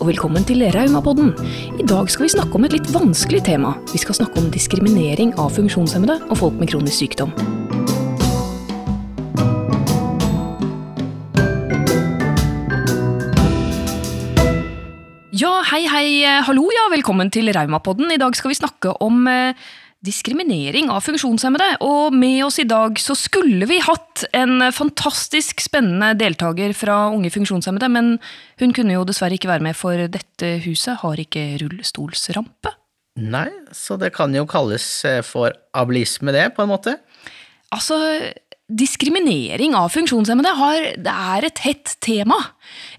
og velkommen til Raumapodden. I dag skal vi snakke om et litt vanskelig tema. Vi skal snakke om diskriminering av funksjonshemmede og folk med kronisk sykdom. Ja, hei, hei, hallo, ja, velkommen til Raumapodden. I dag skal vi snakke om eh, diskriminering av funksjonshemmede. Og med oss i dag så skulle vi hatt en fantastisk spennende deltaker fra Unge funksjonshemmede, men hun kunne jo dessverre ikke være med, for dette huset har ikke rullestolsrampe. Nei, så det kan jo kalles eh, for abilisme, det, på en måte. Altså, diskriminering av funksjonshemmede har, det er et hett tema.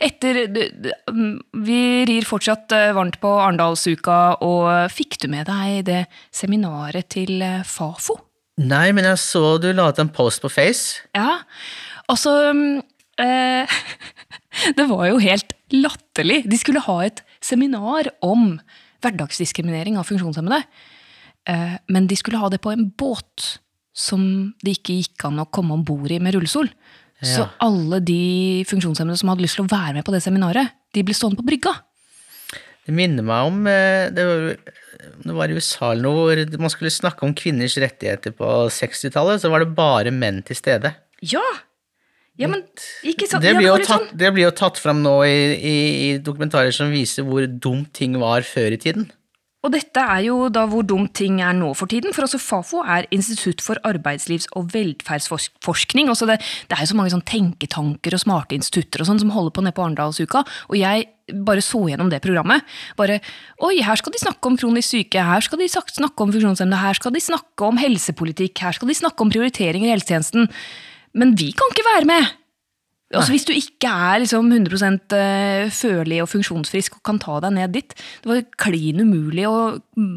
Etter Vi rir fortsatt eh, varmt på Arendalsuka, og fikk du med deg det seminaret til eh, Fafo? Nei, men jeg så du la ut en post på Face. Ja, altså eh, Det var jo helt latterlig. De skulle ha et seminar om hverdagsdiskriminering av funksjonshemmede. Eh, men de skulle ha det på en båt som det ikke gikk an å komme om bord i med rullestol. Ja. Så alle de funksjonshemmede som hadde lyst til å være med på det seminaret, de ble stående på brygga. Det minner meg om eh, det var, det var i USA eller noe hvor man skulle snakke om kvinners rettigheter på 60-tallet, så var det bare menn til stede. Ja, ja, men ikke sant? Det blir, det, tatt, sånn. det blir jo tatt fram nå i, i, i, dokumentarer som viser hvor dumt ting var før i tiden. Og dette er jo da hvor dumt ting er nå for tiden, for altså Fafo er Institutt for arbeidslivs- og velferdsforskning. Også det, det, er jo så mange sånn tenketanker og smarte institutter og sånn som holder på nede på Arendalsuka. Og jeg bare så gjennom det programmet. Bare Oi, her skal de snakke om kronisk syke, her skal de snakke om funksjonshemmede, her skal de snakke om helsepolitikk, her skal de snakke om prioriteringer i helsetjenesten. Men vi kan ikke være med! Altså Hvis du ikke er liksom 100 eh, følelig og funksjonsfrisk og kan ta deg ned dit Det var klin umulig å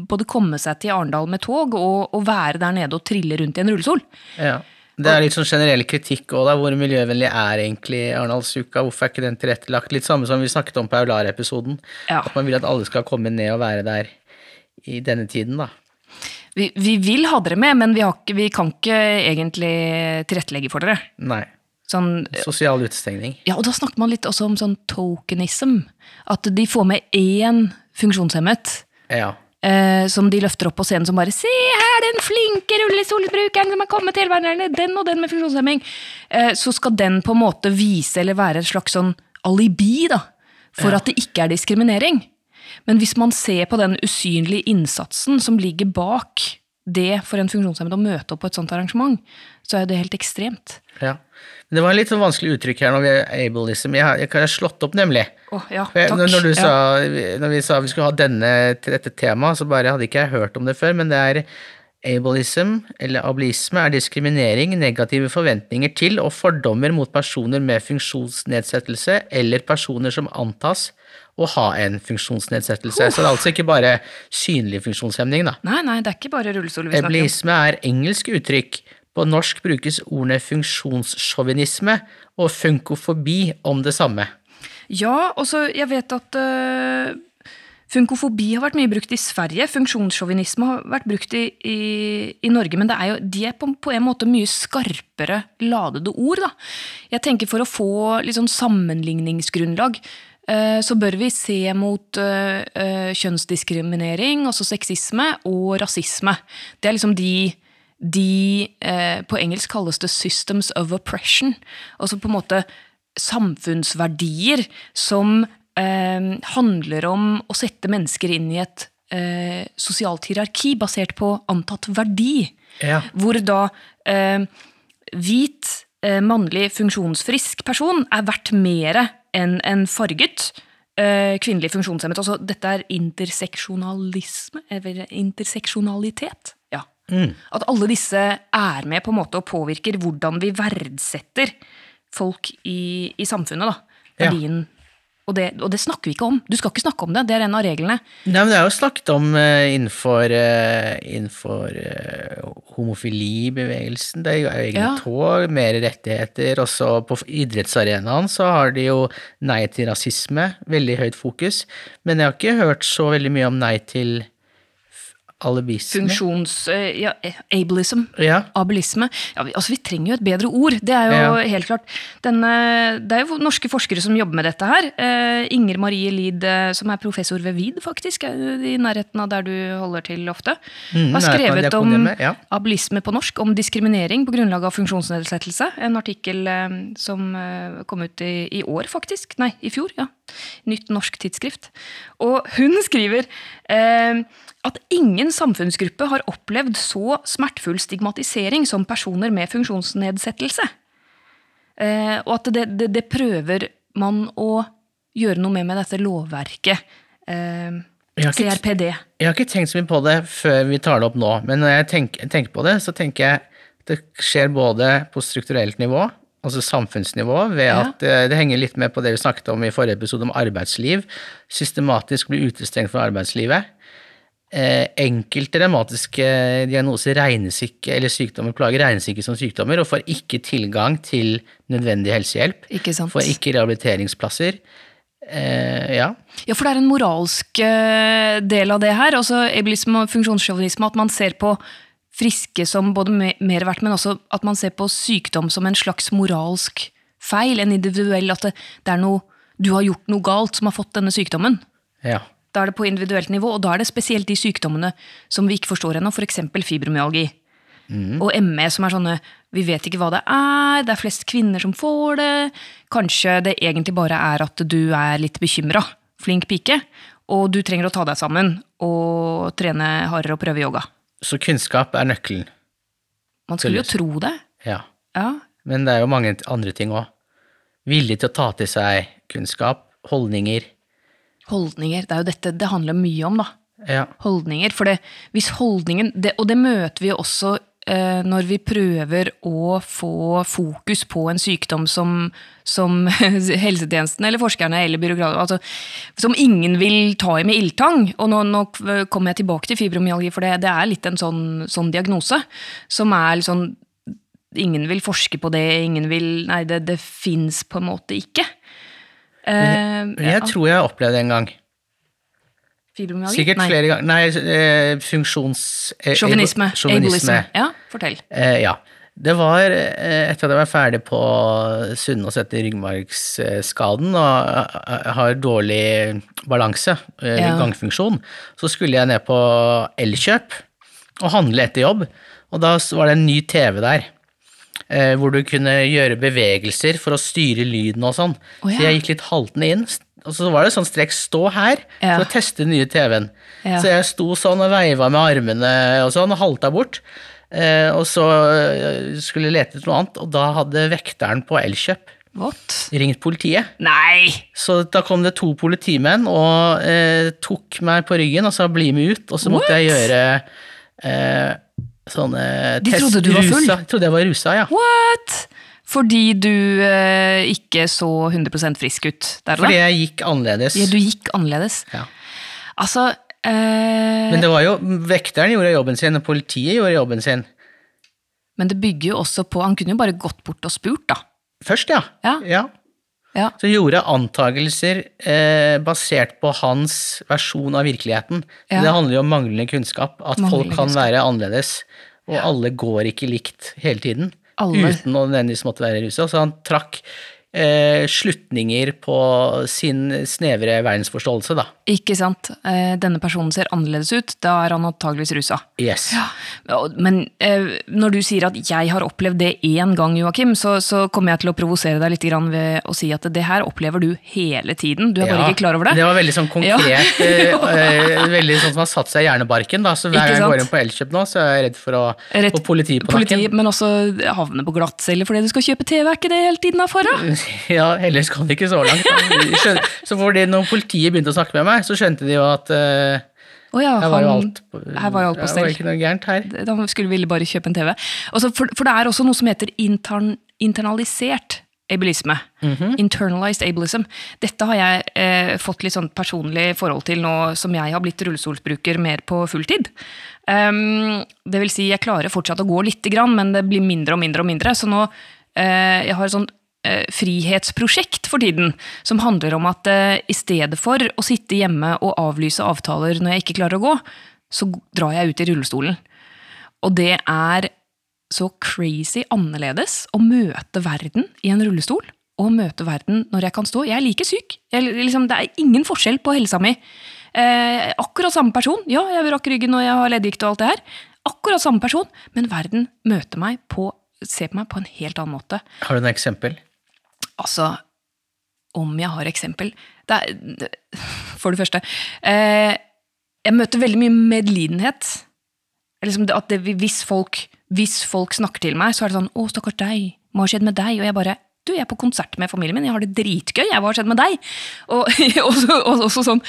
både komme seg til Arendal med tog og, og, være der nede og trille rundt i en rullestol. Ja. Det er litt sånn generell kritikk òg, hvor miljøvennlig er egentlig Arendalsuka? Hvorfor er ikke den tilrettelagt? Litt samme som vi snakket om på Aular-episoden. Ja. At man vil at alle skal komme ned og være der i denne tiden, da. Vi, vi vil ha dere med, men vi, ikke, vi kan ikke egentlig tilrettelegge for dere. Nei. Sånn, Sosial utestengning. Ja, og da snakker man litt også om sånn tokenism. At de får med én funksjonshemmet. Ja. Eh, som de løfter opp på scenen som bare 'Se her, den flinke rullestolbrukeren som er kommet til hverandre, den og den med funksjonshemming'. Eh, så skal den på en måte vise eller være et slags sånn alibi da, for ja. at det ikke er diskriminering. Men hvis man ser på den usynlige innsatsen som ligger bak det for en funksjonshemmet å møte opp på et sånt arrangement, så er det helt ekstremt. Ja. Det var litt sånn vanskelig uttrykk her når vi er ableism. Jeg har, jeg har slått opp, nemlig. Oh, ja, takk. Når, når, sa, når, vi sa vi skulle ha denne dette temaet, så bare hadde ikke jeg hørt om det før, men det er ableism, eller ableisme, er diskriminering, negative forventninger til og fordommer mot personer med funksjonsnedsettelse eller personer som antas å ha en funksjonsnedsettelse. Oh. Så det er altså ikke bare synlig funksjonshemning, da. Nei, nei, det er ikke bare rullestol vi snakker om. Ableisme er engelsk uttrykk på norsk brukes ordene funksjonssjåvinisme og funkofobi om det samme. Ja, også jeg vet at uh, funkofobi har vært mye brukt i Sverige. Funksjonssjåvinisme har vært brukt i, i, i, Norge, men jo, de er på, på, en måte mye skarpere ladede ord. Da. Jeg tenker For å få litt sånn sammenligningsgrunnlag uh, så bør vi se mot uh, kjønnsdiskriminering, altså sexisme, og rasisme. Det er liksom de de eh, På engelsk kalles det 'systems of oppression'. Altså på en måte samfunnsverdier som eh, handler om å sette mennesker inn i et eh, sosialt hierarki basert på antatt verdi. Ja. Hvor da eh, hvit, eh, mannlig, funksjonsfrisk person er verdt mer enn en farget eh, kvinnelig funksjonshemmet. Altså, dette er interseksjonalisme, eller interseksjonalitet. Mm. At alle disse er med på en måte og påvirker hvordan vi verdsetter folk i, i samfunnet. da. Verdien. Ja. Og, det, og det, snakker vi ikke om. Du skal ikke snakke om det. Det er en av reglene. Nei, men Det er jo snakket om uh, innenfor, uh, innenfor uh, homofilibevegelsen. Det er jo egne ja. tog, mer rettigheter. Også på idrettsarenaen så har de jo nei til rasisme. Veldig høyt fokus. Men jeg har ikke hørt så veldig mye om nei til Alibisme. Funksjons... eh, Ja, eh, ableism. Ja. Abelisme. Ja, vi, altså, vi trenger jo et bedre ord. Det er jo helt klart. Denne, det er jo norske forskere som jobber med dette her. Uh, Inger Marie Lid, eh, som er professor ved VID, faktisk, i nærheten av der du holder til ofte, Mm, har skrevet om ja. abelisme på norsk, om diskriminering på grunnlag av funksjonsnedsettelse. En artikkel uh, som uh, kom ut i, i år, faktisk. Nei, i fjor. ja. Nytt norsk tidsskrift. Og hun skriver eh, at ingen samfunnsgruppe har opplevd så smertefull stigmatisering som personer med funksjonsnedsettelse. Eh, og at det, det, det prøver man å gjøre noe med med dette lovverket. Eh, Jeg CRPD. Jeg har ikke tenkt så mye på det før vi tar det opp nå, men når jeg tenker, tenker på det, så tenker jeg at det skjer både på strukturelt nivå, altså samfunnsnivå, ved Ja. at eh, det henger litt med på det vi snakket om i forrige episode om arbeidsliv, systematisk blir utestengt fra arbeidslivet. Eh, enkelte revmatiske diagnoser regnes ikke, eller sykdommer plager regnes ikke som sykdommer, og får ikke tilgang til nødvendig helsehjelp. Ikke sant? Får ikke rehabiliteringsplasser. Eh, ja. Ja, for det er en moralsk eh, del av det her. Altså ebilisme og funksjonssjåvinisme. At man ser på friske som både mer verdt, men også at man ser på sykdom som en slags moralsk feil. En individuell At det, det er noe Du har gjort noe galt som har fått denne sykdommen. ja. Da er det på individuelt nivå, og da er det spesielt de sykdommene som vi ikke forstår ennå, f.eks. fibromyalgi. Og ME, som er sånne Vi vet ikke hva det er, det er flest kvinner som får det. Kanskje det egentlig bare er at du er litt bekymra. Flink pike. Og du trenger å ta deg sammen og trene hardere og prøve yoga. Så kunnskap er nøkkelen. Man skulle jo tro det. Ja. Ja. Men det er jo mange andre ting òg. Vilje til å ta til seg kunnskap, holdninger. Holdninger. Det er jo dette det handler mye om, da. Ja. holdninger. For det, hvis holdningen, det, og det møter vi også eh, når vi prøver å få fokus på en sykdom som, som helsetjenesten eller forskerne eller byråkrater altså, Som ingen vil ta i med ildtang. Og nå, nå kommer jeg tilbake til fibromyalgi, for det, det er litt en sånn, sånn diagnose. Som er litt sånn Ingen vil forske på det, ingen vil Nei, det, det fins på en måte ikke. Eh, Men jeg tror jeg har opplevd det en gang. fibromyalgi? Sikkert Nei. flere ganger. Nei, eh, funksjons... eh, Sjåvinisme. Ableisme. Ja, fortell. Eh, ja. Det var eh, etter at jeg var ferdig på Sunnaas etter ryggmargsskaden og eh, har dårlig balanse, eh, Ja. gangfunksjon, så skulle jeg ned på Elkjøp og handle etter jobb. Og da var det en ny TV der. Eh, Hvor du kunne gjøre bevegelser for å styre lyden og sånn. Oh, ja. Så jeg gikk litt haltende inn. Og så var det sånn strekk 'stå her' Ja. for å teste den nye TV-en. Ja. Så jeg sto sånn og veiva med armene og sånn, og halta bort. Eh, og så eh, skulle jeg lete etter noe annet, og da hadde vekteren på Elkjøp What? ringt politiet. Nei! Så da kom det to politimenn og eh, tok meg på ryggen og sa 'bli med ut', og så måtte jeg gjøre eh, sånne De trodde du var full? Jeg trodde jeg var rusa, ja. What? Fordi du eh, ikke så 100 frisk ut der og Fordi jeg gikk annerledes. Ja, du gikk annerledes. Ja. Altså eh, Men det var jo, vekteren gjorde jobben sin, og politiet gjorde jobben sin. men det bygger jo også på Han kunne jo bare gått bort og spurt, da. Først, ja. Ja. ja. Ja. Så gjorde antakelser eh, basert på hans versjon av virkeligheten. Ja. Det handler jo om manglende kunnskap, at Manglende folk kan kunnskap. være annerledes. Og alle går ikke likt hele tiden. Alle. Uten å nødvendigvis måtte være rusa. Så han trakk eh, slutninger på sin snevre verdensforståelse, da. Ikke sant? Eh, denne personen ser annerledes ut. Da er han antageligvis rusa. Yes. Ja, Men eh, når du sier at jeg har opplevd det én gang, Joakim, så, så kommer jeg til å provosere deg litt grann ved å si at det her opplever du hele tiden. Du er bare Ja, ikke klar over det. Det var veldig sånn konkret, ja. eh, veldig sånn som har satt seg i hjernebarken. Da. Så hver gang jeg går inn på Elkjøp nå, så er jeg redd for å få politiet på politi, nakken. Men også havne på glattcelle fordi du skal kjøpe TV. Er ikke det hele tiden herfra? Ja, heldigvis kom det ikke så langt. Skjønte, Så fordi når politiet begynte å snakke med meg, så skjønte de jo at uh, oh ja, her var jo alt her var jo alt på Det var ikke noe gærent her. Da skulle ville bare kjøpe en TV. Også, for, for det er også noe som heter intern, internalisert ableisme. Internalized ableism. Dette har jeg eh, fått litt sånn personlig forhold til nå som jeg har blitt rullestolsbruker mer på fulltid. Um, det vil si, jeg klarer fortsatt å gå lite grann, men det blir mindre og mindre og mindre. Så nå eh, jeg har eh, frihetsprosjekt for tiden, som handler om at eh, i stedet for å sitte hjemme og avlyse avtaler når jeg ikke klarer å gå, så drar jeg ut i rullestolen. Og det er så crazy annerledes å møte verden i en rullestol og møte verden når jeg kan stå. Jeg er like syk. Jeg, liksom, det er ingen forskjell på helsa mi. Eh, akkurat samme person. Ja, jeg vil rakke ryggen og jeg har leddgikt og alt det her. Akkurat samme person, men verden møter meg på, ser på meg på en helt annen måte. Har du noe eksempel? Altså, om jeg har eksempel det er, For det første eh, Jeg møter veldig mye medlidenhet. Liksom at det, hvis, folk, hvis folk snakker til meg, så er det sånn 'Å, stakkars deg. Hva har skjedd med deg?' Og jeg bare du, jeg er på konsert med familien min, jeg har det dritgøy. jeg, Hva har skjedd med deg? Og også, også sånn,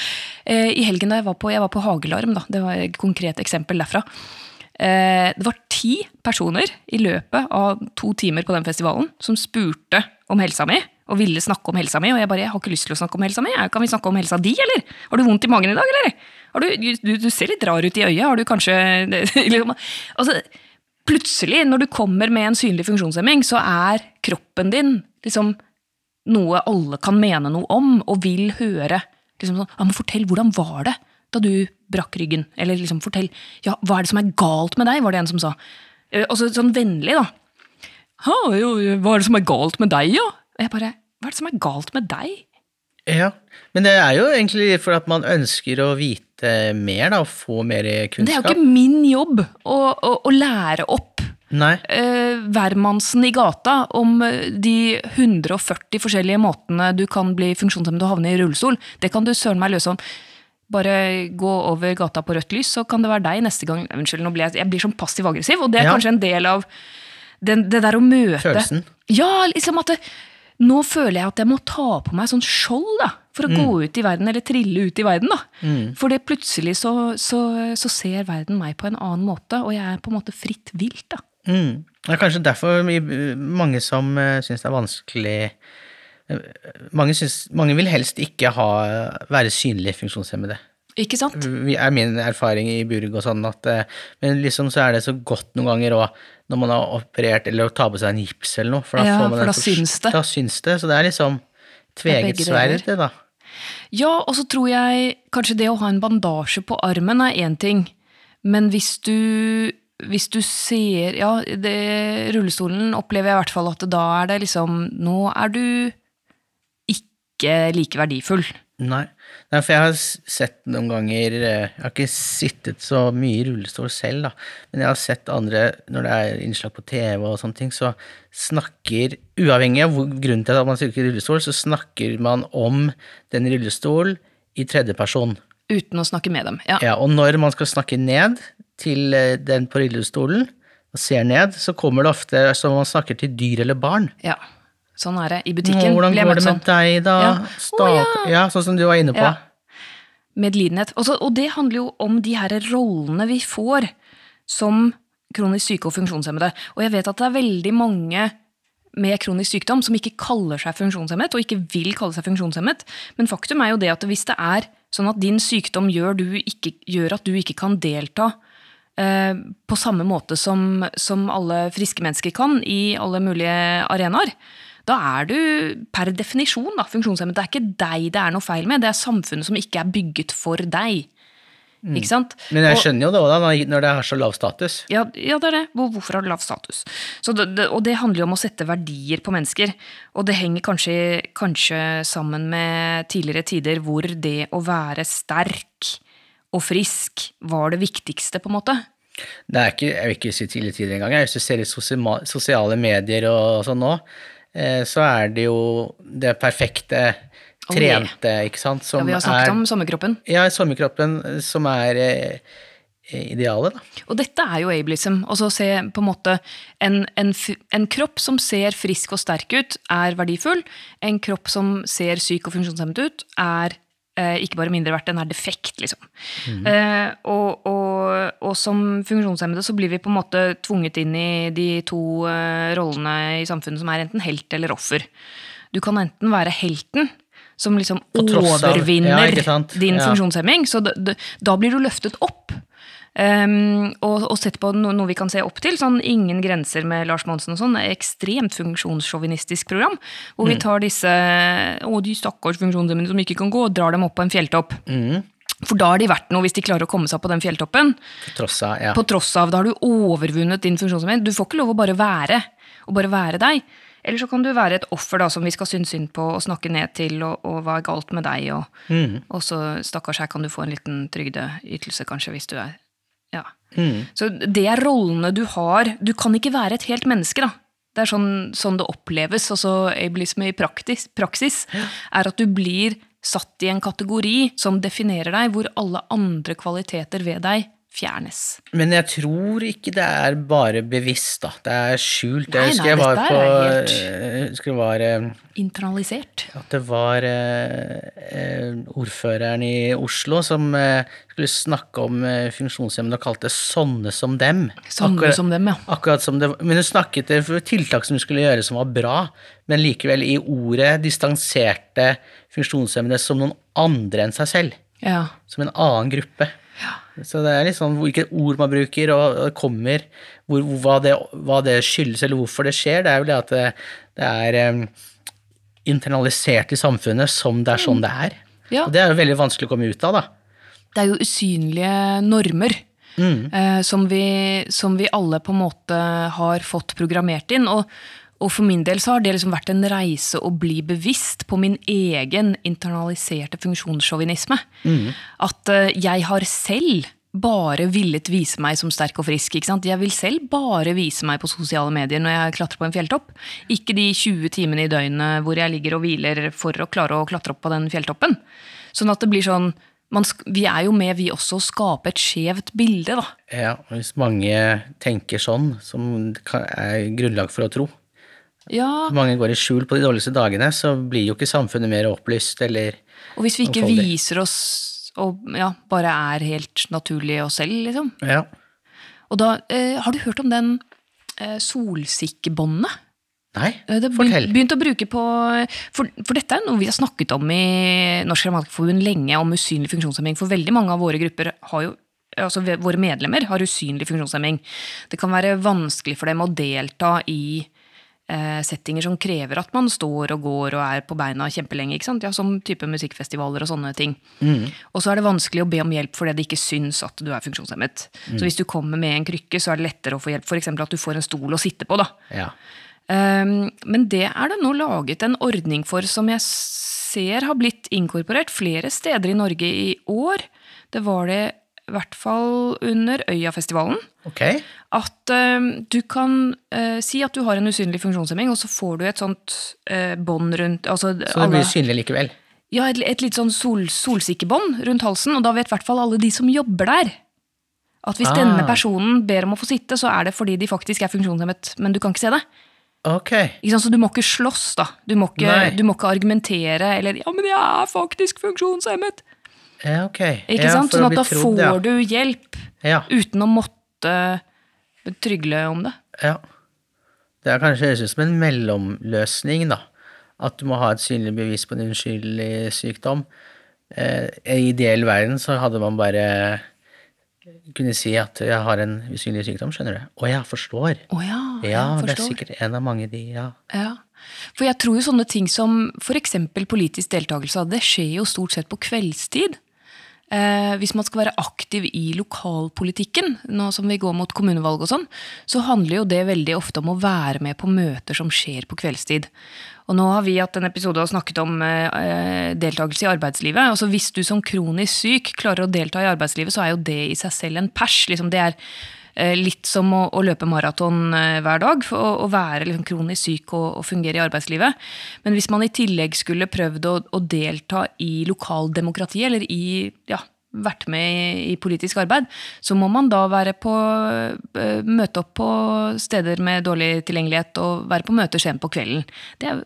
eh, I helgen da jeg var på, jeg var på Hagelarm, da, det var et konkret eksempel derfra. Eh, det var ti personer i løpet av to timer på den festivalen som spurte om helsa mi og ville snakke om helsa mi. Og jeg bare jeg har ikke lyst til å snakke om helsa mi. Kan vi snakke om helsa di, eller? Har du vondt i magen i dag, eller? Du, du, du, ser litt rar ut i øyet. Har du kanskje liksom, altså, Plutselig, når du kommer med en synlig funksjonshemming, så er kroppen din liksom noe alle kan mene noe om, og vil høre. Liksom sånn, ja, men Fortell, hvordan var det da du brakk ryggen? Eller liksom, fortell, ja, hva er det som er galt med deg, var det en som sa. Eh, og så sånn vennlig, da. Hva er det som er galt med deg, ja? Jeg bare, hva er det som er galt med deg? Ja, men det er jo egentlig for at man ønsker å vite mer, da, og få mer kunnskap. Det er jo ikke min jobb å, å, å lære opp hvermannsen uh, i gata om eh, de 140 forskjellige måtene du kan bli funksjonshemmet og havne i rullestol. Det kan du søren meg løse om. Bare gå over gata på rødt lys, så kan det være deg neste gang. Unnskyld, nå blir jeg, jeg blir sånn passiv-aggressiv, og det er Ja. kanskje en del av den, det der å møte Følelsen. Ja, liksom at det, nå føler jeg at jeg må ta på meg sånn skjold da, for å Mm. gå ut i verden, eller trille ut i verden. da. For det plutselig så, så, så ser verden meg på en annen måte, og jeg er på en måte fritt vilt. da. Mm. Det er kanskje derfor mange som uh, syns det er vanskelig eh, mange, synes, mange vil helst ikke ha, være synlig funksjonshemmede. Ikke sant? Det er min erfaring i Burg og sånn at eh, Men liksom så er det så godt noen ganger òg når man har operert eller tar på seg en gips eller noe. For da, Ja, får man for da syns det. Da syns det. Så det er liksom tveget sverd, det, da. Ja, og så tror jeg kanskje det å ha en bandasje på armen er én ting. Men hvis du, hvis du ser Ja, det, rullestolen opplever jeg i hvert fall at da er det liksom Nå er du ikke like verdifull. Nei. Nei, for jeg har sett noen ganger eh, Jeg har ikke sittet så mye i rullestol selv, da, men jeg har sett andre, når det er innslag på TV og sånne ting, så snakker Uavhengig av hvor, grunnen til at man sitter i rullestol, så snakker man om den rullestol i tredjeperson. Uten å snakke med dem. Ja. Ja, og når man skal snakke ned til eh, den på rullestolen, og ser ned, så kommer det ofte som om man snakker til dyr eller barn. ja. Sånn er det. I butikken hvordan går det sånn. med deg, da? Ja. Stak... oh, ja. sånn som du var inne på. Ja. Medlidenhet. Og, og det handler jo om de her rollene vi får som kronisk syke og funksjonshemmede. Og jeg vet at det er veldig mange med kronisk sykdom som ikke kaller seg funksjonshemmet, og ikke vil kalle seg funksjonshemmet. Men faktum er jo det at hvis det er sånn at din sykdom gjør, du ikke, gjør at du ikke kan delta eh, på samme måte som, som alle friske mennesker kan i alle mulige arenaer, da er du per definisjon da, funksjonshemmet. Det er ikke deg det er noe feil med, det er samfunnet som ikke er bygget for deg. Ikke sant? Men jeg skjønner jo det òg, når- det har så lav status. ja, ja, det er det. Hvor- Hvorfor har det lav status? Så det, det, og det handler jo om å sette verdier på mennesker. Og det henger kanskje, kanskje sammen med tidligere tider hvor det å være sterk og frisk var det viktigste, på en måte. Det er ikke, jeg vil ikke si tidligere tider engang. Hvis du ser i sosiale medier og sånn nå, så er det jo det perfekte trente, ikke sant, Ja, vi har snakket er om sommerkroppen. Ja, sommerkroppen eh, som er eh, idealet, da. Og dette er jo ableism. Altså se på en måte en, en, en kropp som ser frisk og sterk ut, er verdifull. En kropp som ser syk og funksjonshemmet ut, er eh, ikke bare mindre verdt, den er defekt, liksom. Eh, og, og, og som funksjonshemmede så blir vi på en måte tvunget inn i de to eh, rollene i samfunnet som er enten helt eller offer. Du kan enten være helten, som liksom overvinner av- ja, din Ja. funksjonshemming. Så da, da blir du løftet opp. Um, og, og sett på no, noe vi kan se opp til. sånn Ingen grenser med Lars Monsen og sånn. Ekstremt funksjonssjåvinistisk program. Hvor vi tar disse å, de stakkars funksjonshemmede som ikke kan gå, og drar dem opp på en fjelltopp. For da har de vært noe hvis de klarer å komme seg på den fjelltoppen. På tross av ja. På tross av, Da har du overvunnet din funksjonshemming. Du får ikke lov å bare være, og bare være deg. Eller så kan du være et offer da, som vi skal synes synd på og snakke ned til, og, og hva er galt med deg, og, Mm. og så stakkars her kan du få en liten trygdeytelse, kanskje, hvis du er Ja. Mm. Så det er rollene du har. Du kan ikke være et helt menneske, da. Det er sånn, sånn det oppleves. Altså ableisme i praktis, praksis er at du blir satt i en kategori som definerer deg, hvor alle andre kvaliteter ved deg fjernes. Men jeg tror ikke det er bare bevisst, da. Det er skjult. Nei, Jeg husker nei, jeg var på helt- Jeg husker det var eh, Internalisert. at det var eh, eh, ordføreren i Oslo som eh, skulle snakke om eh, funksjonshemmede og kalte det 'sånne som dem'. Sånne Akkurat- som dem, ja. Akkurat som det, Men hun snakket om tiltak som hun skulle gjøre som var bra, men likevel i ordet distanserte funksjonshemmede som noen andre enn seg selv. ja. Som en annen gruppe. Så det er litt sånn hvilke ord man bruker, og og kommer, hvor, hva, det, hva det skyldes, eller hvorfor det skjer. Det er vel det at det, det er um, internalisert i samfunnet som det er sånn det er. Ja. Og det er jo veldig vanskelig å komme ut av, da. Det er jo usynlige normer eh, som, vi, som vi alle på en måte har fått programmert inn. Og, og for min del så har det liksom vært en reise å bli bevisst på min egen internaliserte funksjonssjåvinisme. At eh, jeg har selv bare villet vise meg som sterk og frisk. ikke sant? Jeg vil selv bare vise meg på sosiale medier når jeg klatrer på en fjelltopp. Ikke de 20 timene i døgnet hvor jeg ligger og hviler for å klare å klatre opp på den fjelltoppen. Sånn at det blir sånn man, Vi er jo med, vi også, å skape et skjevt bilde, da. Ja, hvis mange tenker sånn, som er grunnlag for å tro, Ja, mange går i skjul på de dårligste dagene, så blir jo ikke samfunnet mer opplyst, eller Og hvis vi ikke omfoldig. viser oss og ja, bare er helt naturlig oss selv, liksom. Ja. Og da, eh, har du hørt om den eh, solsikkebåndet? Nei, Eh, Det fortell. Begynt, å bruke på for, for dette er noe vi har snakket om i Norsk Grammatikerforbund lenge, om usynlig funksjonshemming. For veldig mange av våre grupper har jo altså Våre medlemmer har usynlig funksjonshemming. Det kan være vanskelig for dem å delta i settinger som krever at man står og går og er på beina kjempelenge. ikke sant? Ja, Som type musikkfestivaler og sånne ting. Og så er det vanskelig å be om hjelp fordi det ikke syns at du er funksjonshemmet. Så hvis du kommer med en krykke, så er det lettere å få hjelp. F.eks. at du får en stol å sitte på. da. Ja. Um, men det er det nå laget en ordning for som jeg ser har blitt inkorporert flere steder i Norge i år. Det var det i hvert fall under Øyafestivalen. Okay. At uh, du kan uh, si at du har en usynlig funksjonshemming, og så får du et sånt uh, bånd rundt altså, Så det alle- blir synlig likevel. Ja, et, et litt sånn sol, solsikkebånd rundt halsen, og da vet i hvert fall alle de som jobber der. At hvis Ah. denne personen ber om å få sitte, så er det fordi de faktisk er funksjonshemmet, men du kan ikke se det. Ok. Ikke sant? Så du må ikke slåss, da. Du må ikke, du må ikke argumentere eller 'ja, men jeg er faktisk funksjonshemmet'. Ja, ok. Ikke ja, sant? Sånn at da trodd, får du hjelp uten å måtte trygle om det. ja. Det er kanskje høres ut som en mellomløsning, da. At du må ha et synlig bevis på en uskyldig sykdom. Eh, I ideell verden så hadde man bare kunne si at jeg har en usynlig sykdom, skjønner du. Å ja, forstår. Å ja, Ja, forstår. det er sikkert en av mange de, ja. Ja. For jeg tror jo sånne ting som f.eks. politisk deltakelse, det skjer jo stort sett på kveldstid. Eh, hvis man skal være aktiv i lokalpolitikken, nå som vi går mot kommunevalg og sånn, så handler jo det veldig ofte om å være med på møter som skjer på kveldstid. Og nå har vi hatt en episode og snakket om eh, deltakelse i arbeidslivet. Altså Hvis du som kronisk syk klarer å delta i arbeidslivet, så er jo det i seg selv en pers. Liksom det er litt som å, å løpe maraton eh, hver dag, å, å være liksom kronisk syk og, og fungere i arbeidslivet. Men hvis man i tillegg skulle prøvd å, å delta i lokaldemokrati, eller i ja, vært med i, i politisk arbeid, så må man da være på, eh, møte opp på steder med dårlig tilgjengelighet og være på møter sent på kvelden. Det er,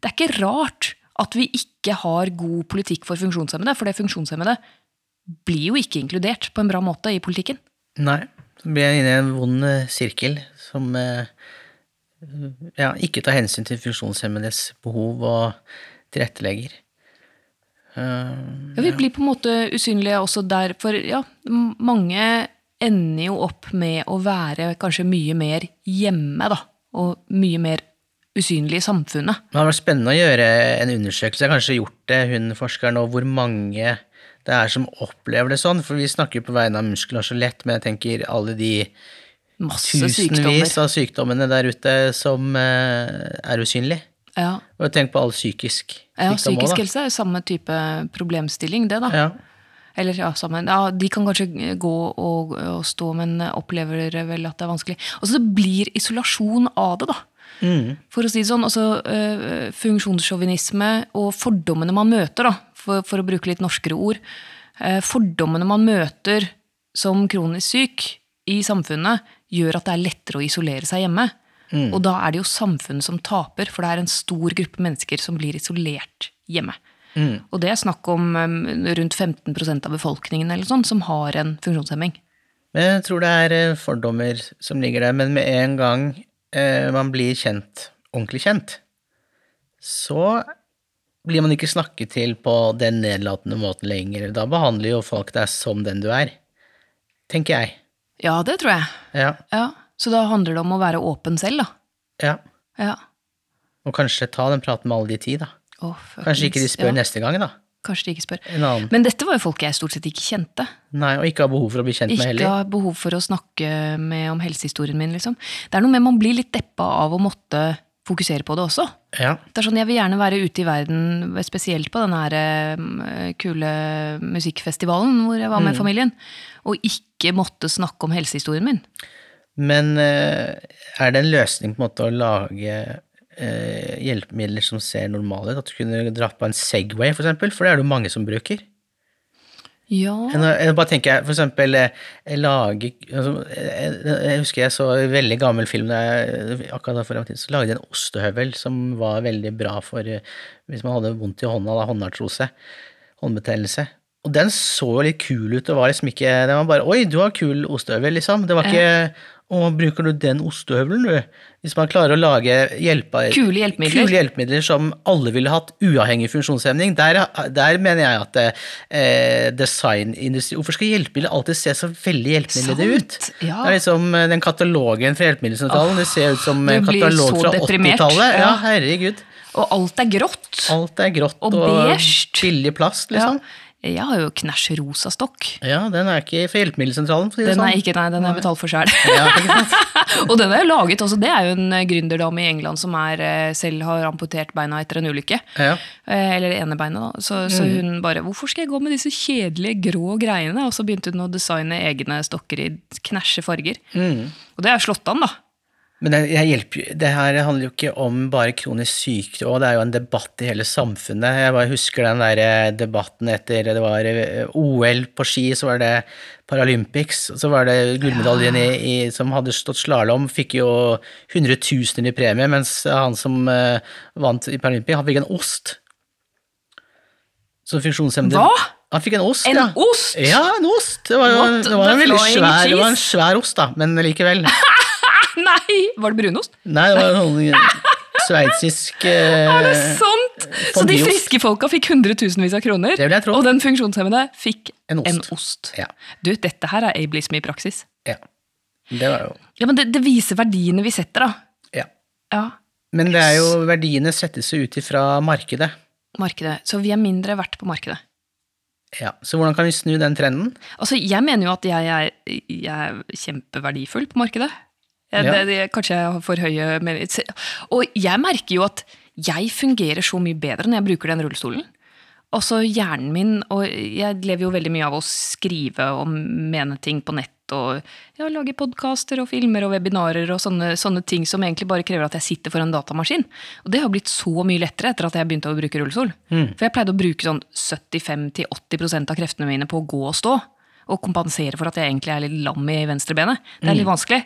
det er ikke rart at vi ikke har god politikk for funksjonshemmede, for det funksjonshemmede blir jo ikke inkludert på en bra måte i politikken. Nei. Blir jeg inne i en vond eh, sirkel som eh, ja, ikke tar hensyn til funksjonshemmedes behov og tilrettelegger. Uh, Ja, vi blir på en måte usynlige også der, for ja, mange ender jo opp med å være kanskje mye mer hjemme, da. Og mye mer usynlig i samfunnet. Det hadde vært spennende å gjøre en undersøkelse, jeg har kanskje gjort det, hun forskeren, og hvor mange det er som opplever det sånn. For vi snakker jo på vegne av muskler så lett, men jeg tenker alle de Masse sykdommer. tusenvis av sykdommene der ute som eh, er usynlige. Ja. Og tenk på all psykisk ja, psykisk helse er jo samme type problemstilling, det, da. Ja. Eller ja, sammen. Ja, de kan kanskje gå og, og stå, men opplever vel at det er vanskelig. Og så blir isolasjon av det, da. Mm. For å si det sånn, altså øh, Funksjonssjåvinisme og fordommene man møter, da, for, for å bruke litt norskere ord. eh, fordommene man møter som kronisk syk i samfunnet, gjør at det er lettere å isolere seg hjemme. Og da er det jo samfunnet som taper, for det er en stor gruppe mennesker som blir isolert hjemme. Mm. Og det er snakk om um, rundt 15% av befolkningen eller sånn, som har en funksjonshemming. Jeg tror det er eh, fordommer som ligger der, men med en gang eh, man blir kjent, ordentlig kjent, så blir man ikke snakket til på den nedlatende måten lenger. Da behandler jo folk deg som den du er, tenker jeg. Ja, det tror jeg. Ja, Ja. Så da handler det om å være åpen selv, da. ja. Ja. Og kanskje ta den praten med alle de ti, da. Oh, Kanskje ikke de spør ja. neste gang, da. Kanskje de ikke spør. Men dette var jo folk jeg stort sett ikke kjente. Nei, og ikke har behov for å bli kjent med heller. Ikke har behov for å snakke med om helsehistorien min, liksom. Det er noe med man blir litt deppa av å måtte fokusere på det også. Ja. Det er sånn, Jeg vil gjerne være ute i verden, spesielt på den her eh, kule musikkfestivalen hvor jeg var Mm. med familien, og ikke måtte snakke om helsehistorien min. Men eh, er det en løsning på en måte å lage eh, hjelpemidler som ser normale ut? At du kunne dratt på en Segway, for eksempel? For det er det jo mange som bruker. Ja, Jeg, bare tenker, for eksempel eh, lage altså, jeg, jeg husker jeg så en veldig gammel film jeg, akkurat for en tid, så lagde jeg en ostehøvel som var veldig bra for eh, hvis man hadde vondt i hånda, da, håndartrose, håndbetennelse. Og den så jo litt kul ut, og var liksom ikke Det var bare Oi, du har kul ostehøvel, liksom. Det var ikke Å, bruker du den ostehøvelen, du? Hvis man klarer å lage hjelpe, Kule hjelpemidler. kule hjelpemidler som alle ville hatt uavhengig funksjonshemning, der, der mener jeg at eh, designindustri Hvorfor skal hjelpemidler alltid se så veldig hjelpemidlede ut? Ja. Det er liksom eh, den katalogen fra Hjelpemiddelsentralen, det ser ut som en katalog fra 80-tallet. Ja, ja. herregud. Og alt er grått. Alt er grått Og og, beige. billig plast, liksom. Ja. Jeg har jo knæsj rosa stokk. Ja. den er ikke fra Hjelpemiddelsentralen, for å si det Den sånn. er ikke, nei, den er betalt for sjøl. Og den er jo laget også, det er jo en eh, gründerdame i England som er, eh, selv har amputert beina etter en ulykke. Ja. Eh, Eller det ene beinet, da. Så, så Mm. hun bare 'Hvorfor skal jeg gå med disse kjedelige grå greiene?' Og så begynte hun å designe egne stokker i knæsje farger. Mm. Og det er slått an, da. Men det, hjelper, det her handler jo ikke om bare kronisk sykdom, det er jo en debatt i hele samfunnet. Jeg bare husker den der eh, debatten etter det var eh, OL på ski, så var det Paralympics, så var det gullmedaljen i, i, som hadde stått slalåm, fikk jo hundretusener i premie, mens han som uh, vant i Paralympics, han fikk en ost. Så funksjonshemmede Hva? Han fikk en ost, En ja. ost? Ja, en ost. Det var jo det var en veldig svær, det var en svær ost, da, men likevel. Nei! Var det brunost? Nei, det var sånn sveitsisk eh, Er det sant? Så de friske folka fikk hundretusenvis av kroner, Det vil jeg tro. og den funksjonshemmede fikk En en ost. ost. Ja. Du, dette her er ableism i praksis. Ja. Det var jo Ja, men det, det viser verdiene vi setter, da. Ja. Ja, Men det er jo verdiene settes jo ut ifra markedet. markedet. Så vi er mindre verdt på markedet. Ja. Så hvordan kan vi snu den trenden? Altså, jeg mener jo at jeg er, jeg er kjempeverdifull på markedet. Jeg, Ja. det, det, kanskje jeg har for høye meninger. Og jeg merker jo at jeg fungerer så mye bedre når jeg bruker den rullestolen. Altså hjernen min, og jeg lever jo veldig mye av å skrive og mene ting på nett, og ja, lage podkaster og filmer og webinarer og sånne, sånne ting som egentlig bare krever at jeg sitter for en datamaskin. Og det har blitt så mye lettere etter at jeg begynte å bruke rullestol. For jeg pleide å bruke sånn 75-80% av kreftene mine på å gå og stå. Og kompensere for at jeg egentlig er litt lam i venstrebenet. Det er litt vanskelig.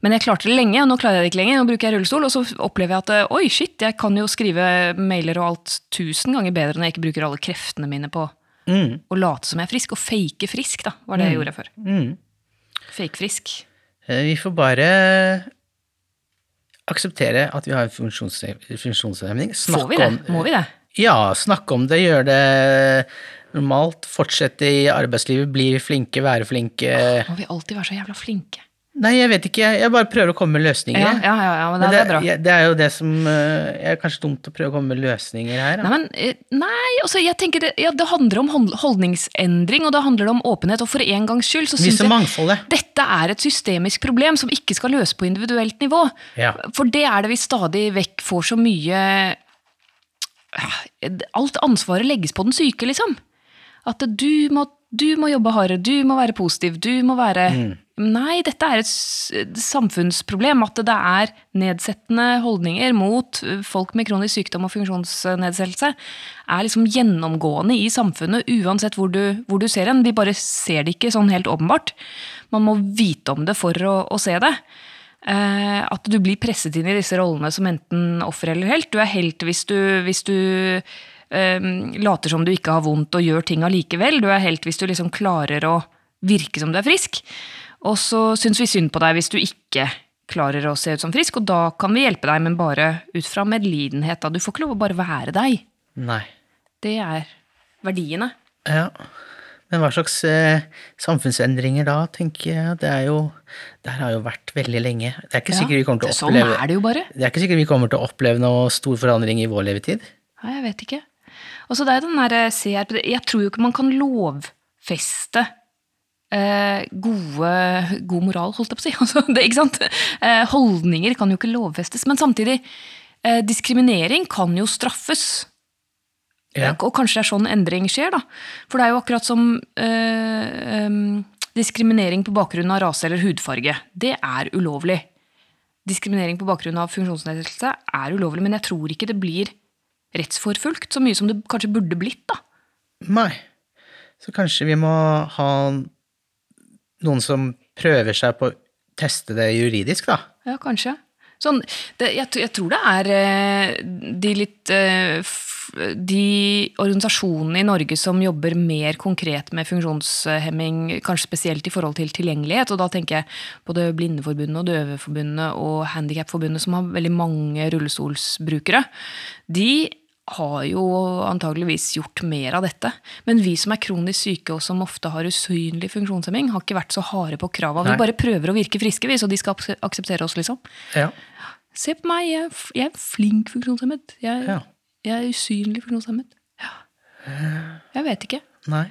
Men jeg klarte det lenge, og nå klarer jeg det ikke lenger. Nå bruker jeg rullestol, og så opplever jeg at eh, oi, shit, jeg kan jo skrive mailer og alt tusen ganger bedre når jeg ikke bruker alle kreftene mine på Mm. å late som jeg er frisk. Og fake frisk, da, var det jeg gjorde før. Mm. Fake frisk. Eh, Vi får bare akseptere at vi har funksjonshemming. Får vi det? om Må vi det? Ja, snakke om det, gjøre det normalt. Fortsette i arbeidslivet, bli flinke, være flinke. Må vi alltid være så jævla flinke? Nei, jeg vet ikke. Jeg bare prøver å komme med løsninger. Ja, ja, ja, ja men det, Men det er bra. jeg- det er jo det som eh, er kanskje dumt å prøve å komme med løsninger her. Nei, men, eh, nei, altså jeg tenker det, ja, det handler om holdningsendring, og det handler om åpenhet. Og for en gangs skyld så syns jeg mangfoldet. dette er et systemisk problem som ikke skal løses på individuelt nivå. Ja. For det er det vi stadig vekk får så mye eh, Alt ansvaret legges på den syke, liksom. At du må, du må jobbe hardere, du må være positiv, du må være Nei, dette er et samfunnsproblem. At det er nedsettende holdninger mot folk med kronisk sykdom og funksjonsnedsettelse, er liksom gjennomgående i samfunnet, uansett hvor du, hvor du ser en. Vi bare ser det ikke sånn helt åpenbart. Man må vite om det for å, å se det. Uh, at du blir presset inn i disse rollene som enten offer eller helt. Du er helt hvis du, hvis du eh, later som du ikke har vondt og gjør ting allikevel. Du er helt hvis du liksom klarer å virke som du er frisk. Og så syns vi synd på deg hvis du ikke klarer å se ut som frisk, og da kan vi hjelpe deg, men bare ut fra medlidenhet. Da. Du får ikke lov å bare være deg. Nei. Det er verdiene. Ja. Men hva slags eh, samfunnsendringer da, tenker jeg. Det er jo Det her har jo vært veldig lenge. Det er ikke Ja, sikkert vi kommer til å Sånn er det jo bare. Det er ikke sikkert vi kommer til å oppleve noe stor forandring i vår levetid. Nei, jeg vet ikke. Og så det er den der CRPD Jeg tror jo ikke man kan lovfeste eh, gode, god moral, holdt jeg på å si. Altså, det, ikke sant? Eh, holdninger kan jo ikke lovfestes. Men samtidig, eh, diskriminering kan jo straffes. Ja. Og kanskje det er sånn endring skjer, da. For det er jo akkurat som eh, diskriminering på bakgrunn av rase eller hudfarge. Det er ulovlig. Diskriminering på bakgrunn av funksjonsnedsettelse er ulovlig, men jeg tror ikke det blir rettsforfulgt så mye som det kanskje burde blitt, da. Nei. Så kanskje vi må ha noen som prøver seg på å teste det juridisk, da. Ja, kanskje. Sånn, det, jeg, jeg tror det er eh, de litt eh, De organisasjonene i Norge som jobber mer konkret med funksjonshemming, kanskje spesielt i forhold til tilgjengelighet, og da tenker jeg både Blindeforbundet og Døveforbundet og Handikapforbundet, som har veldig mange rullestolsbrukere, de har jo antageligvis gjort mer av dette. Men vi som er kronisk syke og som ofte har usynlig funksjonshemming, har ikke vært så harde på krava. Vi bare prøver å virke friske, vi, så de skal akseptere oss, liksom. Ja. Se på meg, jeg jeg er flink funksjonshemmet. Jeg, Ja. jeg er usynlig funksjonshemmet. Ja. Jeg vet ikke. Nei.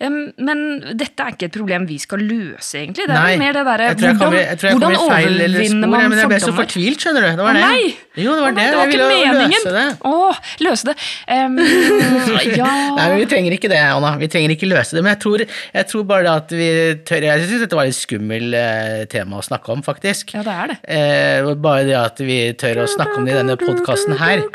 Um, men dette er ikke et problem vi skal løse, egentlig. Det er Nei. mer det derre hvordan, hvordan overvinner man fordommer? jeg ble så fortvilt, skjønner du. Det var det. nei! Jo, det var Å, det. var Jeg ville løse det. Å, løse det. Um, ja Nei, men Vi trenger ikke det, Anna. Vi trenger ikke løse det. Men jeg tror, jeg tror bare at vi tør Jeg syns dette var et skummel eh, tema å snakke om, faktisk. Ja, det er det. Eh, bare det at vi tør å snakke om det i denne podkasten her,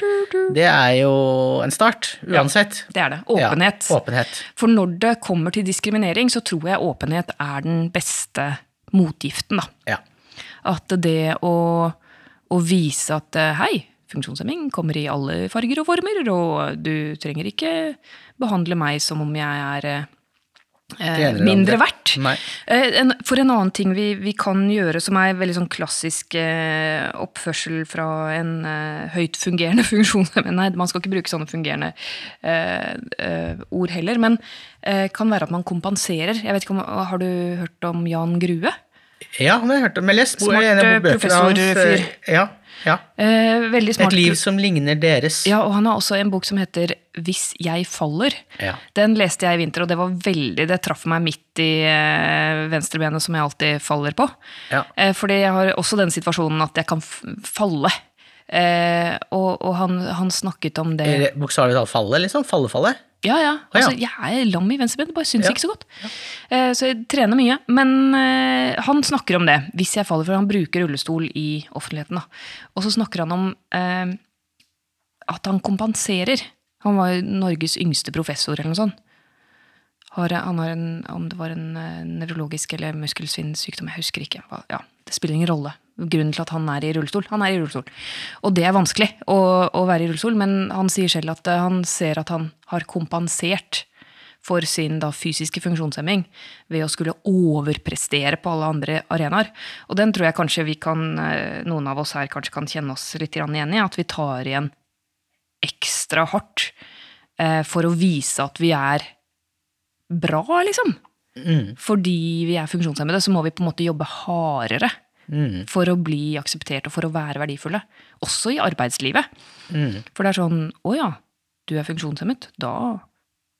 det er jo en start, uansett. Det er det. Åpenhet. Ja, åpenhet. For når det kommer til diskriminering, så tror jeg åpenhet er den beste motgiften. Ja. At det å, å vise at eh, hei, funksjonshemming kommer i alle farger og former, og du trenger ikke behandle meg som om jeg er eh, Det ene eller mindre verdt. Eh, for en annen ting vi, vi kan gjøre, som er veldig sånn klassisk eh, oppførsel fra en eh, høyt fungerende funksjonshemmet Nei, man skal ikke bruke sånne fungerende eh, eh, ord heller, men eh, kan være at man kompenserer. Jeg vet ikke om, Har du hørt om Jan Grue? Ja, det har jeg hørt om. Jeg har lest Smart, eh, eh, professorfyr. Ja, ja. Eh, veldig smart. Et liv som ligner deres. Ja, og han har også en bok som heter Hvis jeg faller. Ja. Den leste jeg i vinter, og det var veldig, det traff meg midt i eh, venstrebenet, som jeg alltid faller på. Ja. Eh, fordi jeg har også den situasjonen at jeg kan falle. Eh, og og han, han snakket om det Bokstavelig talt falle, liksom? Falle-falle? Ja, ja. Altså, jeg er lam i venstrebenet, bare syns Ja. ikke så godt. Ja. så jeg trener mye. Men eh, han snakker om det, hvis jeg faller, for han bruker rullestol i offentligheten. Da. Og så snakker han om eh, at han kompenserer. Han var Norges yngste professor, eller noe sånt. Har, han har en, om det var en eh, nevrologisk eller muskelsvinnsykdom, jeg husker ikke. Ja, det spiller ingen rolle. Grunnen til at han er i rullestol. Han er i rullestol. Og det er vanskelig å, å være i rullestol, men han sier selv at eh, han ser at han har kompensert for sin da, fysiske funksjonshemming ved å skulle overprestere på alle andre arenaer. Og den tror jeg kanskje vi kan, eh, noen av oss her kanskje kan kjenne oss litt igjen i, at vi tar igjen ekstra hardt eh, for å vise at vi er bra, liksom. Fordi vi er funksjonshemmede, så må vi på en måte jobbe hardere for å bli akseptert og for å være verdifulle. Også i arbeidslivet. For det er sånn Å ja, du er funksjonshemmet. Da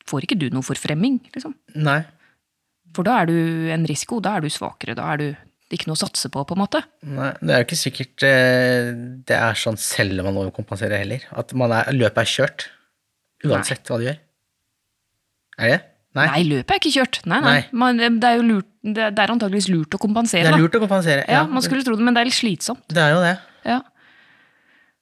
får ikke du noe forfremming, liksom. Nei. For da er du en risiko. Da er du svakere. Da er du ikke noe å satse på, på en måte. Nei, det er jo ikke sikkert eh, det er sånn selv om man overkompenserer heller. At man er, løpet er kjørt. Uansett hva du gjør. Er det? Nei. Nei, løpet er ikke kjørt. Nei, nei. Man, det er jo lurt, det er antageligvis lurt å kompensere, Det er lurt å kompensere. Ja, man skulle tro det, men det er litt slitsomt. Det er jo det. Ja.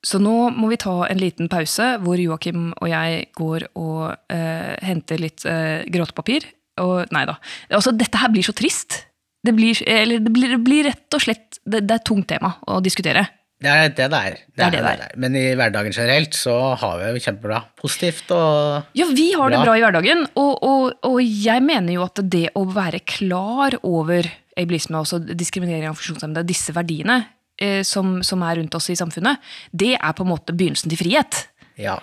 Så nå må vi ta en liten pause, hvor Joakim og jeg går og eh, henter litt eh, gråtepapir. Og nei da. Altså, dette her blir så trist. Det blir, eller det blir, det blir rett og slett det, det er et tungt tema å diskutere. Det er det det er. Det er det det er. Men i hverdagen generelt så har vi det kjempebra. Positivt og Ja, vi har det Bra. bra i hverdagen, og, og, og jeg mener jo at det å være klar over ableisme, og diskriminering av funksjonshemmede, disse verdiene eh, som, som er rundt oss i samfunnet, det er på en måte begynnelsen til frihet. Ja.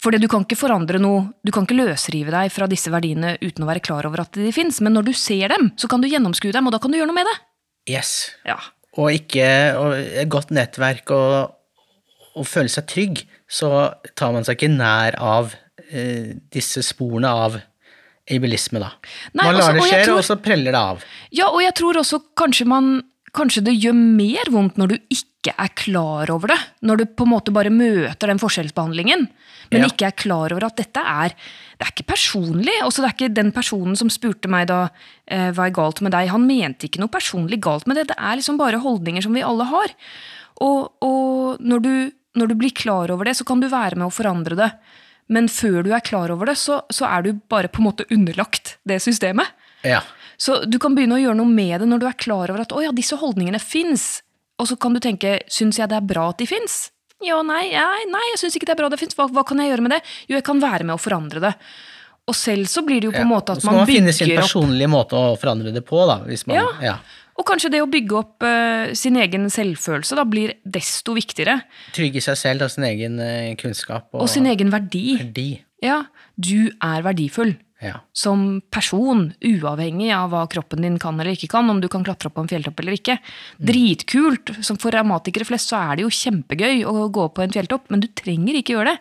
For du kan ikke forandre noe, du kan ikke løsrive deg fra disse verdiene uten å være klar over at de fins, men når du ser dem, så kan du gjennomskue dem, og da kan du gjøre noe med det. Yes. Ja. Og ikke og et godt nettverk og, og føle seg trygg, så tar man seg ikke nær av eh, disse sporene av ableisme, da. Nei, man også- lar det og tror- og så preller det av. Ja, og jeg tror også kanskje man Kanskje det gjør mer vondt når du ikke er klar over det. Når du på en måte bare møter den forskjellsbehandlingen, men Ja. ikke er klar over at dette er Det er ikke personlig. Også det er ikke den personen som spurte meg da eh, hva er galt med deg. Han mente ikke noe personlig galt med det. Det er liksom bare holdninger som vi alle har. Og, og når, du, når du blir klar over det, så kan du være med å forandre det. Men før du er klar over det, så, så er du bare på en måte underlagt det systemet. Ja. Så du kan begynne å gjøre noe med det når du er klar over at å ja, disse holdningene fins. Og så kan du tenke syns jeg det er bra at de fins? Ja, nei, nei, nei, jeg syns ikke det er bra det fins. Hva, hva kan jeg gjøre med det? Jo, jeg kan være med å forandre det. Og selv så blir det jo på en måte at så må man man finne sin bygger opp personlige måte å forandre det på, da. Hvis man, Ja. ja. Og kanskje det å bygge opp uh, sin egen selvfølelse da blir desto viktigere. Trygge seg selv og sin egen uh, kunnskap og, Og sin egen verdi. verdi. Ja, du er verdifull. Ja. som person, uavhengig av hva kroppen din kan eller ikke kan, om du kan klatre opp på en fjelltopp eller ikke. Dritkult. Som for revmatikere flest så er det jo kjempegøy å gå på en fjelltopp, men du trenger ikke gjøre det.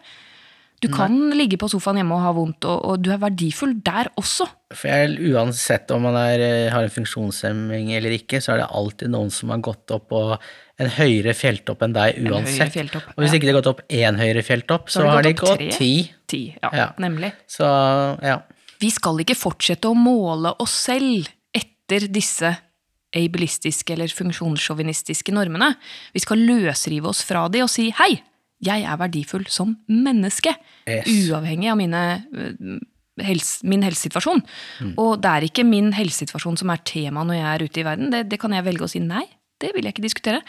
Du kan ligge på sofaen hjemme og ha vondt, og, og du er verdifull der også. For jeg, uansett om man er, eh, har en funksjonshemming eller ikke, så er det alltid noen som har gått opp på en høyere fjelltopp enn deg uansett. fjelltopp, og hvis ja. ikke de har gått opp én høyere fjelltopp, så, har de har de gått gått ti. Ti, ja, Ja. nemlig. Så ja. Vi skal ikke fortsette å måle oss selv etter disse ableistiske eller funksjonssjåvinistiske normene. Vi skal løsrive oss fra de og si hei, jeg er verdifull som menneske. Yes. Uavhengig av mine, helse, min helsesituasjon. Mm. Og det er ikke min helsesituasjon som er tema når jeg er ute i verden. Det, det kan jeg velge å si nei, det vil jeg ikke diskutere.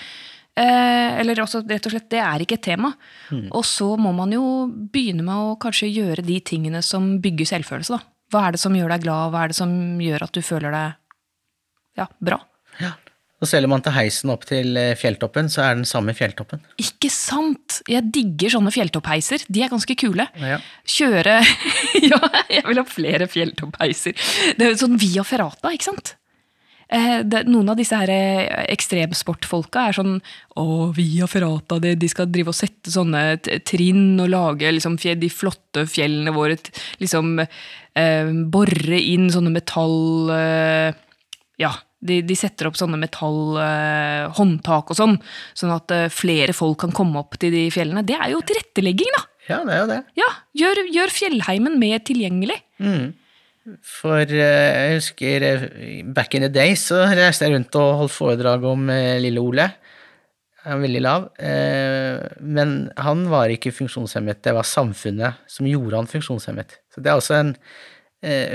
Eh, eller også rett og slett, det er ikke et tema. Mm. Og så må man jo begynne med å kanskje gjøre de tingene som bygger selvfølelse. da. Hva er det som gjør deg glad, hva er det som gjør at du føler deg ja, bra? ja. Og selv om man tar heisen opp til eh, fjelltoppen, så er den samme fjelltoppen. Ikke sant? Jeg digger sånne fjelltoppheiser. De er ganske kule. Ja. Kjøre Ja, jeg vil ha flere fjelltoppheiser. Det er jo sånn via ferrata, ikke sant? Eh, det, noen av disse her eh, ekstremsportfolka er sånn Å, via ferrata, det, de skal drive og sette sånne trinn og lage liksom, fjell, de flotte fjellene våre. Liksom eh, bore inn sånne metall... Eh, ja, de, de setter opp sånne metallhåndtak og sånn, sånn at eh, flere folk kan komme opp til de fjellene. Det er jo tilrettelegging, da! ja, det er jo det. Ja, gjør, gjør fjellheimen mer tilgjengelig. For eh, jeg husker eh, back in the day så reiste jeg rundt og holdt foredrag om eh, lille Ole. Han er veldig lav, men han var ikke funksjonshemmet, det var samfunnet som gjorde han funksjonshemmet. Så det er også en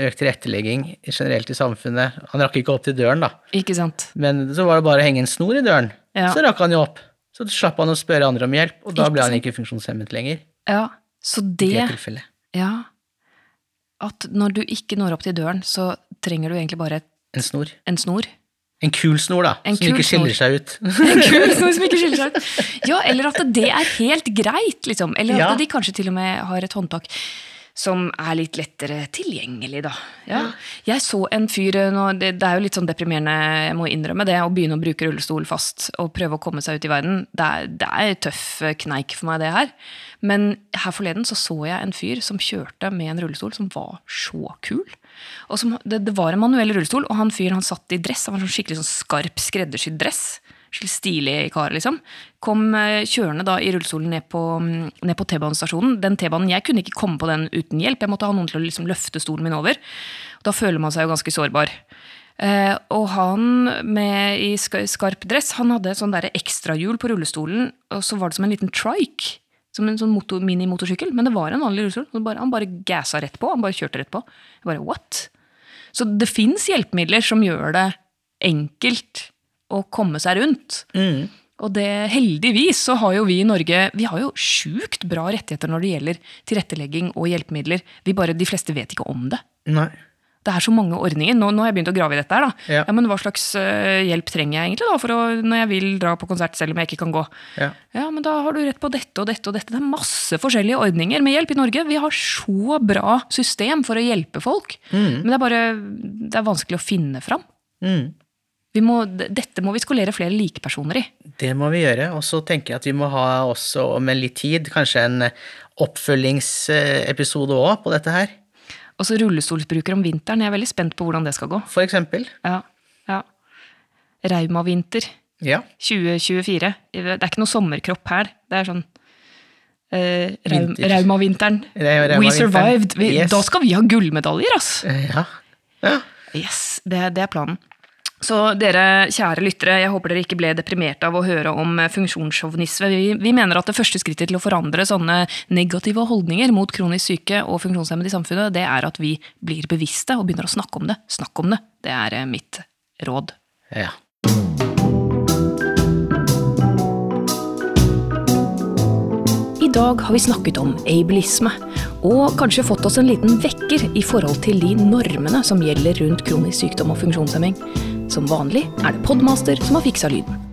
økt tilrettelegging generelt i samfunnet. Han rakk ikke opp til døren, da, Ikke sant? men så var det bare å henge en snor i døren. Ja. Så rakk han jo opp. Så slapp han å spørre andre om hjelp, og da ble han ikke funksjonshemmet lenger. Ja, så det det tilfellet. Ja. At når du ikke når opp til døren, så trenger du egentlig bare et, En snor. en snor. En kul snor, da, En som ikke skiller snor. seg ut. En kul snor som ikke skiller seg ut. Ja, eller at det er helt greit, liksom. Eller at Ja. de kanskje til og med har et håndtak. Som er litt lettere tilgjengelig, da. Ja. Jeg så en fyr nå, det, det er jo litt sånn deprimerende, jeg må innrømme det, å begynne å bruke rullestol fast og prøve å komme seg ut i verden. Det er, det er tøff eh, kneik for meg, det her. Men her forleden så, så jeg en fyr som kjørte med en rullestol som var så kul. Som, det, det var en manuell rullestol, og han fyren han satt i dress. Han var sånn skikkelig sånn skarp, skreddersydd dress stilig kar, liksom. Kom eh, kjørende da i rullestolen ned på, mm, på T-banestasjonen. Den T-banen, Jeg kunne ikke komme på den uten hjelp. Jeg måtte ha noen til å liksom løfte stolen min over. Da føler man seg jo ganske sårbar. Eh, og han med i skarp dress han hadde sånn ekstrahjul på rullestolen, og så var det som en liten trike. Som en sånn minimotorsykkel. Men det var en vanlig rullestol. Bare, han bare gassa rett på. Han bare kjørte rett på. Jeg bare, what? Så det fins hjelpemidler som gjør det enkelt å komme seg rundt. Mm. Og det, heldigvis så har jo vi i Norge vi har jo sjukt bra rettigheter når det gjelder tilrettelegging og hjelpemidler. Vi bare, De fleste vet ikke om det. Nei. Det er så mange ordninger. Nå, nå har jeg begynt å grave i dette. her da. Ja. ja men Hva slags uh, hjelp trenger jeg egentlig da, for å, når jeg vil dra på konsert selv om jeg ikke kan gå? Ja. ja, men Da har du rett på dette og dette og dette. Det er masse forskjellige ordninger med hjelp i Norge. Vi har så bra system for å hjelpe folk. Mm. Men det er bare det er vanskelig å finne fram. Mm. Må, dette må vi skolere flere likepersoner i. Det må vi gjøre. Og så tenker jeg at vi må ha også om litt tid kanskje en oppfølgingsepisode òg på dette her. Også rullestolsbruker om vinteren. Jeg er veldig spent på hvordan det skal gå. For eksempel. Ja. ja. Raumavinter ja. 2024. Det er ikke noe sommerkropp her. Det er sånn eh, Raumavinteren. Rauma We survived. Yes. Da skal vi ha gullmedaljer, ass! Ja. ja. Yes, det, det er planen. Så dere kjære lyttere, jeg håper dere ikke ble deprimerte av å høre om funksjonssjåvinisme. Vi, vi, mener at det første skrittet til å forandre sånne negative holdninger mot kronisk syke og funksjonshemmede i samfunnet, det er at vi blir bevisste og begynner å snakke om det. Snakk om det. Det er eh, mitt råd. Ja. I dag har vi snakket om ableisme, og kanskje fått oss en liten vekker i forhold til de normene som gjelder rundt kronisk sykdom og funksjonshemming. Som vanlig er det Podmaster som har fiksa lyden.